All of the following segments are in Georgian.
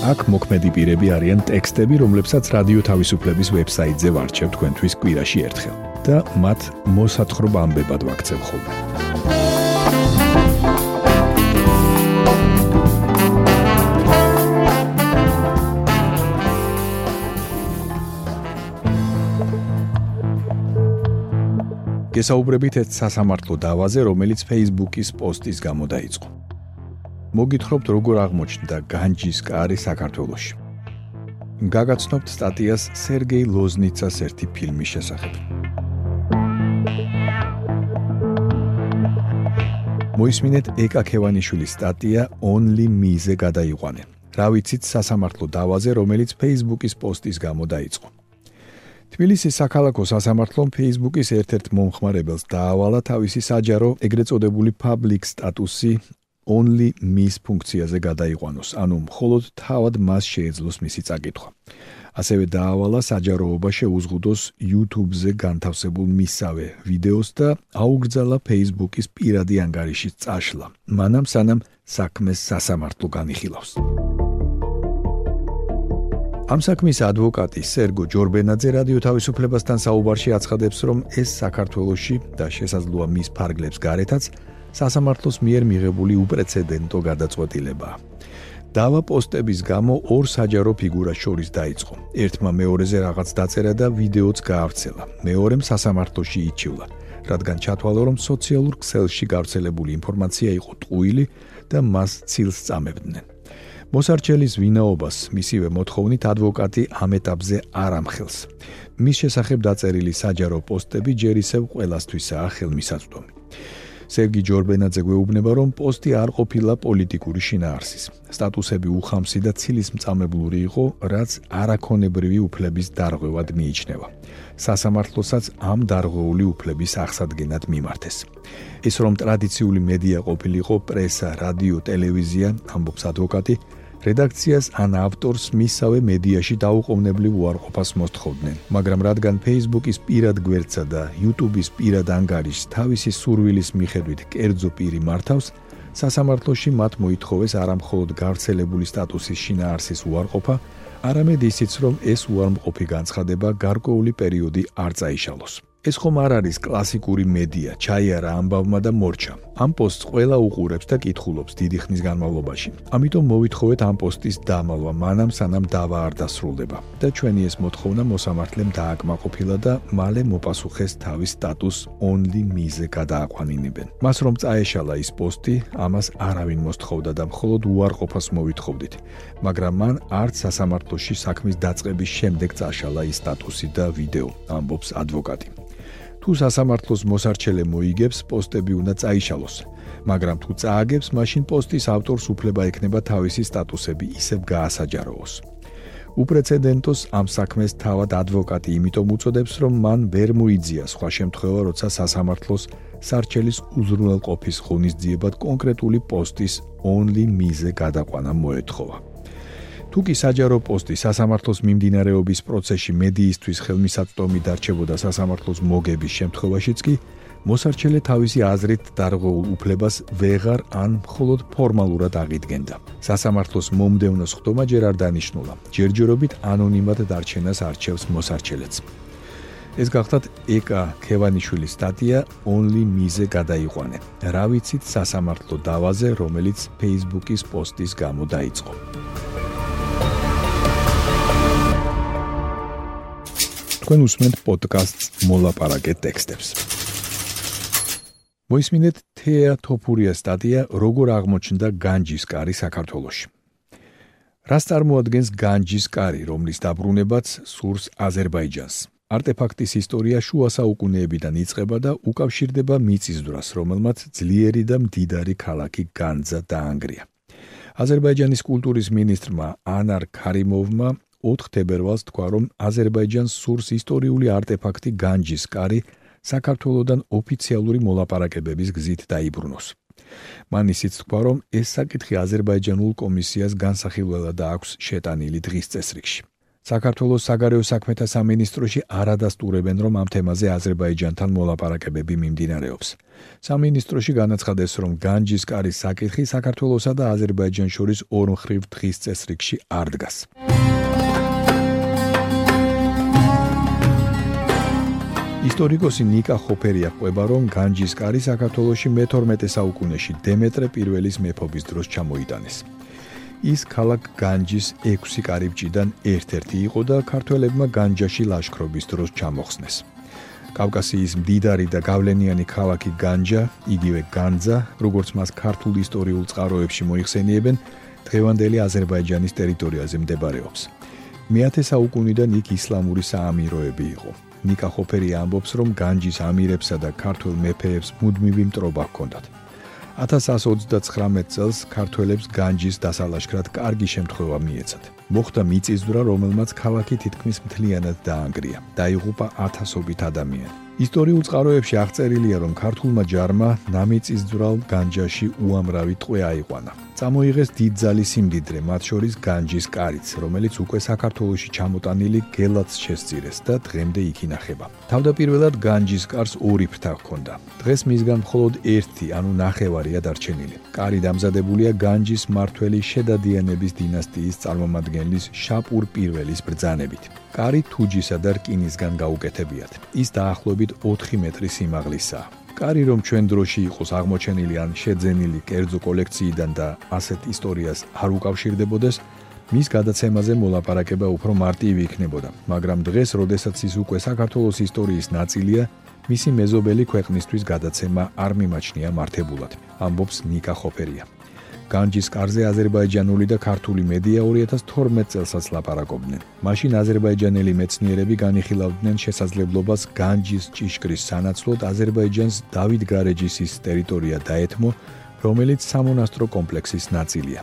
აქ მოქმედი პირები არიან ტექსტები, რომლებსაც რადიო თავისუფლების ვებსაიტზე ვარჩევ თქვენთვის კვირაში ერთხელ და მათ მოსათხრობა ამბებად ვაქცევ ხოლმე. გესაუბრებით ერთ სასამართლო დავაზე, რომელიც Facebook-ის პოსტის გამო დაიწყო. მოგითხრობთ როგორ აღმოჩნდა განჯის კარი საქართველოში. გაგაცნობთ სტატიას სერგეი ლოზნიცას ერთი ფილმის შესახებ. მოისმინეთ ეკა ქევანიშვილის სტატია Only Me-ზე გადაიყვანე. რა ვიცით სასამართლო დავაზე, რომელიც Facebook-ის პოსტის გამო დაიწყო. თბილისის საქალაქო სასამართლომ Facebook-ის ერთ-ერთ მომხმარებელს დაავალა თავისი საჯარო ეგრეთ წოდებული public status-ი only miss ფუნქციაზე გადაიყვანოს, ანუ მხოლოდ თავად მას შეეძლოს მისი წაკითხვა. ასევე დაავალა საჯაროობა შეუზღუდოს YouTube-ზე განთავსებულ მისავე ვიდეოს და აუგრძალა Facebook-ის პირადი ანგარიშის წაშლა. მანამ სანამ საქმეს სასამართლო განიხილავს. ამ საქმის ადვოკატი სერგო ჯორბენაძე რადიო თავისუფლებასთან საუბარში აცხადებს, რომ ეს საქართველოსი და შესაძლოა მის ფარგლებს გარეთაც სასამართლოს მიერ მიღებული უპრეცედენტო გადაწყვეტილება. დავა პოსტების გამო ორ საჯარო ფიგურას შორის დაიწყო. ერთმა მეორეზე რაღაც დაწერა და ვიდეოც გაავრცელა. მეორემ სასამართლოში იჩივლა, რადგან ჩათვალა, რომ სოციალურ ქსელში გავრცელებული ინფორმაცია იყო ტყუილი და მას ცილს წამებდნენ. მოსარჩელის ვინაობას მისივე მოთხოვნით ადვოკატი ამ ეტაპზე არ ამხელს. მის შესახებ დაწერილი საჯარო პოსტები ჯერ ისევ ყველასთვისაა ხელმისაწვდომი. სერგი ჯორბენაძე გვეუბნება, რომ პოსტი არ ყოფილა პოლიტიკური შინაარსის. სტატუსები უხამსი და ცილის მწამებლური იყო, რაც არაქონებრივი უფლების დარღვევად მიიჩნევა. სასამართლოსაც ამ დარღვეული უფლების აღსადგენად მიმართეს. ის რომ ტრადიციული მედია ყოფილიყო პრესა, რადიო, ტელევიზია, ამბობს ადვოკატი, რედაქციას ან ავტორს მისავე მედიაში დაუყოვნებლივ უარყოფას მოსთხოვდნენ, მაგრამ რადგან Facebook-ის პირად გვერდსა და YouTube-ის პირად ანგარიშს თავისი სურვილის მიხედვით კერძო პირი მართავს, სასამართლოში მათ მოითხოვეს არამხოლოდ გავრცელებული სტატუსის შინაარსის უარყოფა, არამედ ისიც, რომ ეს უარმყოფი განცხადება გარკვეული პერიოდი არ წაიშალოს. ეს ხომ არ არის კლასიკური მედია, ჩაიარა ამბავმა და მორჩა. ამ პოსტს ყველა უყურებს და კითხულობს დიდი ხნის განმავლობაში. ამიტომ მოვითხოვეთ ამ პოსტის დამალვა, მანამ სანამ დავა არ დასრულდება. და ჩვენი ეს მოთხოვნა მოსამართლემ დააკმაყოფილა და მალე მოპასუხეს თავის სტატუს only me-ზე გადააყვანინებენ. მას რომ წაეშალა ის პოსტი, ამას არავინ მოსთხოვდა და მხოლოდ უარყოფას მოვითხოვდით. მაგრამ მან არც სასამართლოში საქმის დაწყების შემდეგ წაშალა ის სტატუსი და ვიდეო, ამბობს ადვოკატი. თუ სასამართლოს მოსარჩელე მოიგებს, პოსტები უნდა წაიშალოს. მაგრამ თუ წააგებს, მაშინ პოსტის ავტორს უფლება ექნება თავისი სტატუსები ისევ გაასაჯაროოს. უპრეცედენტოს ამ საქმეს თავად ადვოკატი იმიტომ უწოდებს, რომ მან ვერ მოიძია სხვა შემთხვევა, როცა სასამართლოს სარჩელის უზრუნველყოფის ღონისძიებად კონკრეტული პოსტის only me-ზე გადაყვანა მოეთხოვა. თუკი საჯარო პოსტი სასამართლოს მიმდინარეობის პროცესში მედიისთვის ხელმისაწვდომი დარჩებოდა სასამართლოს მოგების შემთხვევაშიც კი მოსარჩელე თავისი აზრით დარღვეულ უფლებას ვეღარ ან მხოლოდ ფორმალურად აღიდგენდა. სასამართლოს მომდევნო ხდომა ჯერ არ დანიშნულა. ჯერჯერობით ანონიმად დარჩენას არჩევს მოსარჩელეც. ეს გახდათ ეკა ქევანიშვილის სტატია only me-ზე გადაიყვანე. რა ვიცით სასამართლო დავაზე, რომელიც Facebook-ის პოსტის გამო დაიწყო. თქვენ უსმენთ პოდკასტს მოლაპარაკე ტექსტებს. მოისმინეთ თეა თოფურია სტატია როგორ აღმოჩნდა განჯის კარი საქართველოში. რას წარმოადგენს განჯის კარი, რომლის დაბრუნებაც სურს აზერბაიჯანს? არტეფაქტის ისტორია შუა საუკუნეებიდან იწყება და უკავშირდება მიწის დრას, რომელმაც ძლიერი და მდიდარი ქალაქი განძა დაანგრია. აზერბაიჯანის კულტურის მინისტრმა ანარ ქარიმოვმა 4 თებერვალს თქვა, რომ აზერბაიჯანს სურს ისტორიული არტეფაქტი განჯის კარი საქართველოსდან ოფიციალური მოლაპარაკებების გზით დაიბრუნოს. მან ისიც თქვა, რომ ეს საკითხი აზერბაიჯანულ კომისიას განსახილველად აქვს შეტანილი დღის წესრიგში. საქართველოს საგარეო საქმეთა სამინისტროში არადასტურებენ, რომ ამ თემაზე აზერბაიჯანთან მოლაპარაკებები მიმდინარეობს. სამინისტროში განაცხადეს, რომ განჯის კარის საკითხი საქართველოსა და აზერბაიჯანს შორის ორმხრივ დღის წესრიგში არ დგას. ისტორიკოსი ნიკა ხოფერია ყვება, რომ განჯის კარი საქართველოში მე-12 საუკუნეში დემეტრე პირველის მეფობის დროს ჩამოიტანეს. ის ქალაქ განჯის 6 კარიბჭიდან ერთ-ერთი იყო და ქართველებმა განჯაში ლაშქრობის დროს ჩამოხსნეს. კავკასიის მდიდარი და გავლენიანი ქალაქი განჯა, იგივე განძა, როგორც მას ქართულ ისტორიულ წყაროებში მოიხსენიებენ, დღევანდელი აზერბაიჯანის ტერიტორიაზე მდებარეობს. მე-10 საუკუნიდან იქ ისლამური საამიროები იყო. ნიკა ხოფერი ამბობს, რომ განჯის ამირებსა და ქართულ მეფეებს მუდმივი მტრობა ჰქონდათ. 1129 წელს ქართველებს განჯის დასალაშქრად კარგი შემთხვევა მიეცათ. მოხდა მიწისძვრა, რომელმაც ქალაქი თითქმის მთლიანად დაანგრია. დაიღუპა ათასობით ადამიანი. ისტორიულ წყაროებში აღწერილია, რომ ქართულმა ჯარმა ნამიწისძვრალ განჯაში უამრავი ტყვე აიყვანა. წამოიღეს დიდძალი სიმდიდრე, მათ შორის განჯის კარიც, რომელიც უკვე საქართველოში ჩამოტანილი გელაც შესწირეს და დღემდე იქ ინახება. თავდაპირველად განჯის კარს ორი ფრთა ჰქონდა. დღეს მისგან მხოლოდ ერთი, ანუ ნახევარია დარჩენილი. კარი დამზადებულია განჯის მართველი შედადიანების დინასტიის წარმომადგენლის შაპურ პირველის ბრძანებით. კარი თუჯისა და რკინისგან გაუკეთებიათ. ის დაახლოებით 4 მეტრი სიმაღლისაა. კარი რომ ჩვენ დროში იყოს აღმოჩენილი ან შეძენილი კერძო კოლექციიდან და ასეთ ისტორიას არ უკავშირდებოდეს, მის გადაცემაზე მოლაპარაკება უფრო მარტივი იქნებოდა, მაგრამ დღეს, როდესაც ის უკვე საქართველოს ისტორიის ნაწილია, მისი მეზობელი ქვეყნისთვის გადაცემა არ მიმაჩნია მართებულად, ამბობს ნიკა ხოფერია. განჯის კარზე აზერბაიჯანული და ქართული მედია 2012 წელსაც ლაპარაკობდნენ. მაშინ აზერბაიჯანელი მეცნიერები განიხილავდნენ შესაძლებლობას განჯის ჭიშკრის სანაცვლოდ აზერბაიჯანს დავით გარეჯისის ტერიტორია დაეთმო, რომელიც სამონასტრო კომპლექსის ნაწილია.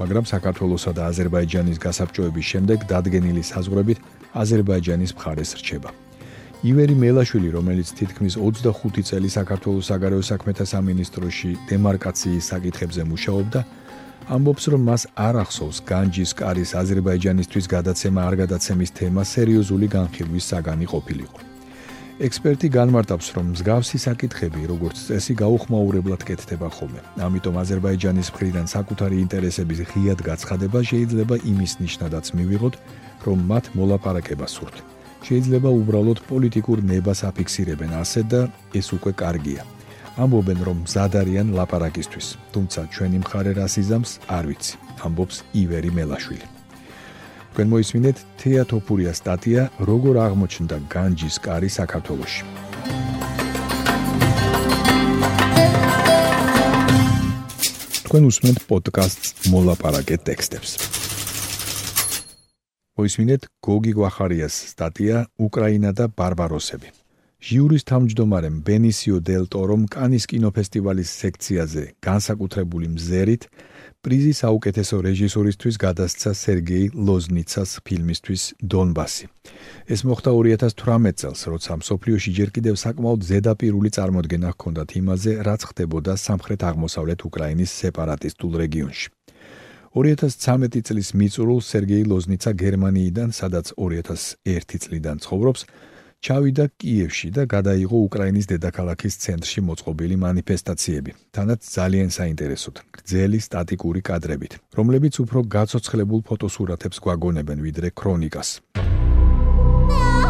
მაგრამ საქართველოსა და აზერბაიჯანის გასაბჭოების შემდეგ დადგენილი საზღვრებით აზერბაიჯანის მხარეს რჩება. ივერი მელაშვილი, რომელიც თითქმის 25 წელი საქართველოს საგარეო საქმეთა სამინისტროში დემარკაციის საკითხებზე მუშაობდა, ამბობს, რომ მას არ ახსოვს განჯის კარის აზერბაიჯანისთვის გადაცემა არ გადაცემის თემა სერიოზული განხილვის საგანი ყოფილიყო. ექსპერტი განმარტავს, რომ მსგავსი საკითხები, როგორც წესი, გაუხმაურებლად კეთდება ხოლმე. ამიტომ აზერბაიჯანის მხრიდან საკუთარი ინტერესების ღიად გაცხადება შეიძლება იმის ნიშნადაც მივიღოთ, რომ მათ მოლაპარაკება სურთ. შეიძლება უბრალოდ პოლიტიკურ ნებას აფიქსირებენ ასე და ეს უკვე კარგია. ამბობენ რომ მზადარიან ლაპარაკისთვის, თუმცა ჩვენი მხარე რას იზამს, არ ვიცი, ამბობს ივერი მელაშვილი. თქვენ მოისმინეთ თეატოფურია სტატია როგორ აღმოჩნდა განჯის კარი საქართველოში. თქვენ უსმენთ პოდკასტს მოლაპარაკე ტექსტებს. მოისმინეთ გოგი გვახარიას სტატია უკრაინა და ბარბაროსები. ჟიურის თავმჯდომარემ ბენისიო დელ ტორომ კანის კინოფესტივალის სექციაზე განსაკუთრებული მზერით პრიზი საუკეთესო რეჟისორისთვის გადასცა სერგეი ლოზნიცას ფილმისთვის დონბასი. ეს მოხდა 2018 წელს, როცა მსოფლიოში ჯერ კიდევ საკმაოდ ზედაპირული წარმოდგენა ჰქონდათ იმაზე, რაც ხდებოდა სამხრეთ-აღმოსავლეთ უკრაინის სეპარატისტულ რეგიონში. 2013 წლის მიწურულ სერგეი ლოზნიცა გერმანიიდან, სადაც 2001 წლიდან ცხოვრობს, ჩავიდა კიევში და გადაიღო უკრაინის დედაქალაქის ცენტრში მოწყობილი манифестაციები. თანაც ძალიან საინტერესოდ, გრძელი სტატიკური კადრებით, რომლებიც უფრო გაცოცხლებულ ფოტოსურათებს გვაგონებენ ვიდრე ქრონიკას. Yeah.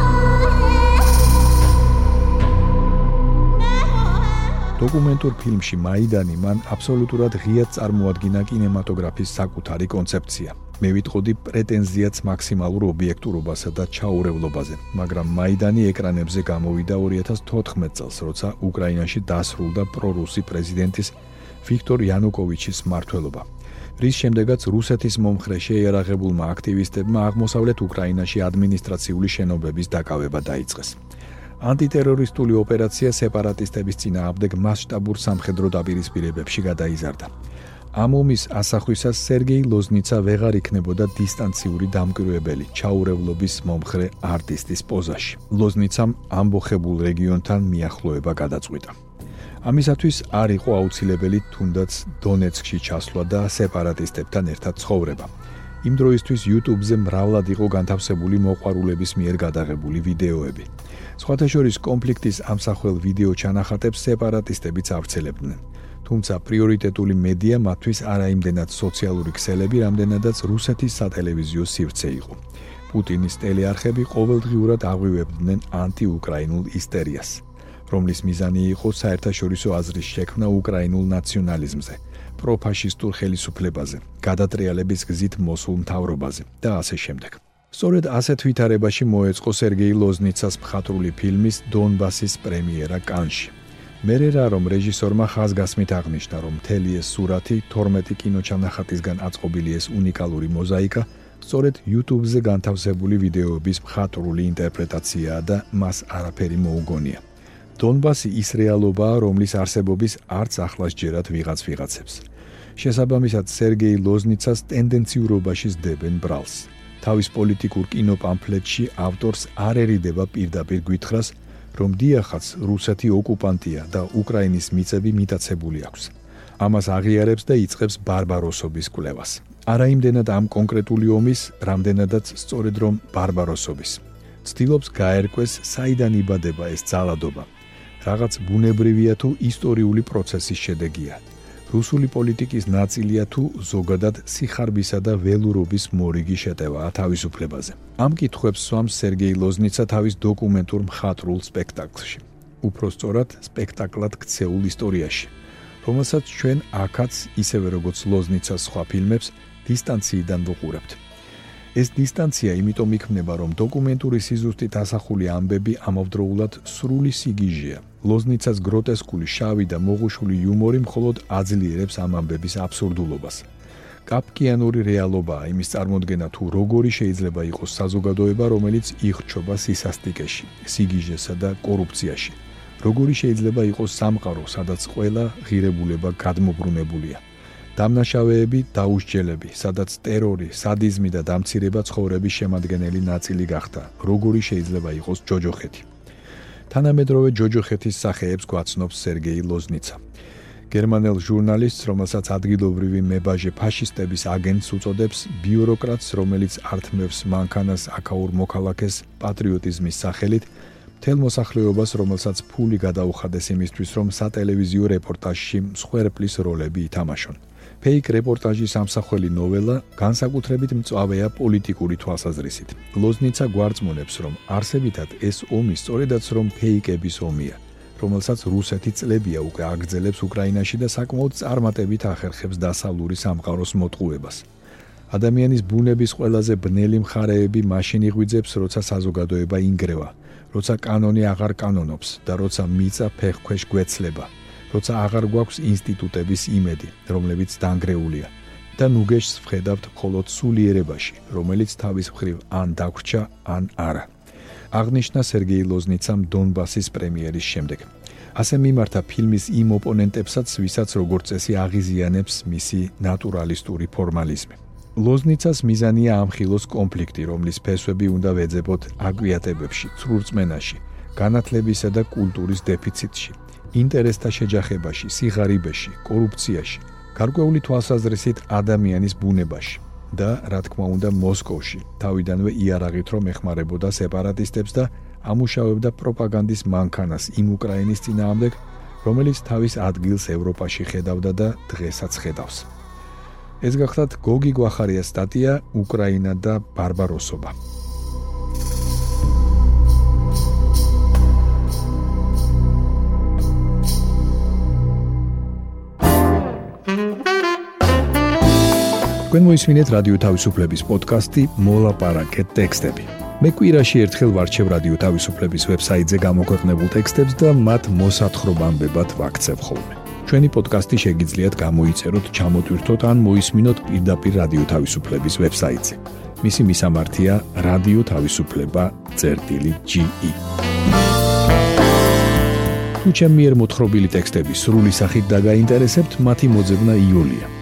დოკუმენტურ ფილმში მაიდანი მან აბსოლუტურად ღიად წარმოადგინა კინემატოგრაფის საკუთარი კონცეფცია. მე ვიტყოდი პრეტენზიაც მაქსიმალურ ობიექტურობასა და ჩაურევლობაზე, მაგრამ მაიდანი ეკრანებზე გამოვიდა 2014 წელს, როცა უკრაინაში დასრულდა პრორუსი პრეზიდენტის ვიქტორ იანუკოვიჩის მმართველობა. რის შემდეგაც რუსეთის მომხრე შეიარაღებულმა აქტივისტებმა აღმოსავლეთ უკრაინაში ადმინისტრაციული შენობების დაკავება დაიწყეს. ანტიტერორისტული ოპერაცია სეპარატისტების წინააღმდეგ მასშტაბურ სამხედრო დაპირისპირებებში გადაიზარდა. ამ ომის ასახვისას სერგეი ლოზნიცა ვეღარ იქნებოდა დისტანციური დამკვირვებელი ჩაურევლობის მომხრე არტისტის პოზაში. ლოზნიცამ ამბოხებულ რეგიონთან მიახლოება გადაწყვიტა. ამისათვის არ იყო აუცილებელი თუნდაც დონეცკში ჩასვლა და სეპარატისტებთან ერთად ცხოვრება. იმ დროისთვის YouTube-ზე მრავლად იყო განთავსებული მოყვარულების მიერ გადაღებული ვიდეოები. სხვათა შორის კონფლიქტის ამსახველ ვიდეო ჩანახატებს სეპარატისტებიც ავრცელებდნენ. თუმცა პრიორიტეტული მედია მათთვის არაიმდენად სოციალური ქსელები, რამდენადაც რუსეთის სატელევიზიო სივრცე იყო. პუტინის ტელეარხები ყოველდღიურად აღვივებდნენ ანტიუკრაინულ ისტერიას, რომლის მიზანი იყო საერთაშორისო აზრის შექმნა უკრაინულ ნაციონალიზმზე, პროფაშისტურ ხელისუფლებაზე, გადატრიალების გზით მოსულ მთავრობაზე და ასე შემდეგ. სწორედ ასეთ ვითარებაში მოეწყო სერგეი ლოზნიცას მხატვრული ფილმის დონბასის პრემიერა კანში. მერერა რომ რეჟისორმა ხაზგასმით აღნიშნა რომ მთელი ეს სურათი 12 კინოჩანახატისგან აწყობილი ეს უნიკალური მოზაიკა სწორედ YouTube-ზე განთავსებული ვიდეოების მხატვრული ინტერპრეტაციაა და მას არაფერი მოუგონია. დონბასი ის რეალობაა, რომლის არსებობის არც ახლას ჯერათ ვიღაც ვიღაცებს. შესაბამისად, სერგეი ლოზნიცას ტენდენციურობაში ძდებენ ბრალს. თავის პოლიტიკურ კინოპამფლეტში ავტორს არ ერიდება პირდაპირ გვითხრას, რომ დიახაც რუსეთი ოკუპანტია და უკრაინის მიწები მიტაცებული აქვს. ამას აღიარებს და იწყებს ბარბაროსობის კვლევას. არაიმდენად ამ კონკრეტული ომის, რამდენადაც სწორედ რომ ბარბაროსობის. ცდილობს გაერკვეს, საიდან იბადება ეს ძალადობა. რაღაც ბუნებრივია თუ ისტორიული პროცესის შედეგია. რუსული პოლიტიკის ნაწილია თუ ზოგადად სიხარბისა და ველურობის მორიგი შეტევაა თავისუფლებაზე. ამ კითხვებს სვამს სერგეი ლოზნიცა თავის დოკუმენტურ მხატვრულ სპექტაკლში. უფრო სწორად, სპექტაკლად ქცეულ ისტორიაში, რომელსაც ჩვენ აქაც ისევე როგორც ლოზნიცას სხვა ფილმებს დისტანციიდან ვუყურებთ. ეს დისტანცია იმიტომ იქმნება, რომ დოკუმენტური სიზუსტით ასახული ამბები ამავდროულად სრული სიგიჟეა. ლოზნიცას გროტესკული შავი და მოღუშული იუმორი მხოლოდ აძლიერებს ამ ამბების აბსურდულობას. კაპკიანური რეალობაა იმის წარმოქმნა თუ როგორი შეიძლება იყოს საზოგადოება, რომელიც იხრჩობა სისასტიკეში, სიგიჟესა და კორუფციაში. როგორი შეიძლება იყოს სამყარო, სადაც ყველა ღირებულება გადმობრუნებულია. დამნაშავეები დაუსჯელები, სადაც ტერორი, სადიზმი და დამცირება ცხოვრების შემადგენელი ნაწილი გახდა. როგორი შეიძლება იყოს ჯოჯოხეთი? თანამედროვე ჯოჯოხეთის სახეებს გვაცნობს სერგეი ლოზნიცა. გერმანელ ჟურნალისტს, რომელსაც ადგილობრივი მებაჟე ფაშისტების აგენტს უწოდებს, ბიუროკრატს, რომელიც ართმევს მანქანას აკაურ მოქალაქეს პატრიოტიზმის სახელით, თელ მოსახლეობას, რომელსაც ფული გადაუხადეს იმისთვის, რომ სატელევიზიო რეპორტაჟში მსხვერპლის როლები ითამაშონ. ფეიქ რეპორტაჟის ამსახველი ნოველა განსაკუთრებით მწვავეა პოლიტიკური თვალსაზრისით. ლოზნიცა გვარწმუნებს, რომ არსებითად ეს ომი სწორედაც რომ ფეიქების ომია, რომელსაც რუსეთი წლებია უკვე აგრძელებს უკრაინაში და საკმაოდ წარმატებით ახერხებს დასავლური სამყაროს მოტყუებას. ადამიანის ბუნების ყველაზე ბნელი მხარეები მაშინ იღვიძებს, როცა საზოგადოება ინგრევა, როცა კანონი აღარ კანონობს და როცა მიწა ფეხქვეშ გვეცლება. როცა აღარ გვაქვს ინსტიტუტების იმედი, რომლებიც დაנגრეულია და ნუგეშს ვხედავთ მხოლოდ სულიერებაში, რომელიც თავის მხრივ ან დაგვრჩა, ან არა. აღნიშნა სერგეი ლოზნიცამ დონბასის პრემიერის შემდეგ. ასე მიმართა ფილმის იმ ოპონენტებსაც, ვისაც როგორც წესი აღიზიანებს მისი ნატურალისტური ფორმალიზმი. ლოზნიცას მიზანია ამხილოს კონფლიქტი, რომლის ფესვები უნდა ვეძებოთ აგვიატებებში, ცრურწმენაში, განათლებისა და კულტურის დეფიციტში. ინტერესთა შეჯახებაში, სიღარიბეში, კორუფციაში, გარკვეული თვალსაზრისით ადამიანის ბუნებაში და რა თქმა უნდა მოსკოვში. თავიდანვე იარაღით რომ ეხმარებოდა სეპარატისტებს და ამუშავებდა პროპაგანდის მანქანას იმ უკრაინის ძინაამდე, რომელიც თავის ადგილს ევროპაში ხედავდა და დღესაც ხედავს. ეს გახლავთ გოგი გვახარიას სტატია უკრაინა და ბარბაროსობა. თქვენ მოისმინეთ რადიო თავისუფლების პოდკასტი მოლაპარაკე ტექსტები. მე კვირაში ერთხელ ვარჩევ რადიო თავისუფლების ვებსაიტზე გამოქვეყნებულ ტექსტებს და მათ მოსათხრობამდებად ვაქცევ ხოლმე. ჩვენი პოდკასტი შეგიძლიათ გამოიწეროთ, ჩამოტვირთოთ ან მოისმინოთ პირდაპირ რადიო თავისუფლების ვებსაიტზე. მისი მისამართია რადიო თავისუფლება.ge. თუ ჩემი მიერ მოთხრობილი ტექსტები სრული სახით დაგაინტერესებთ, მათი მოძებნა იულია.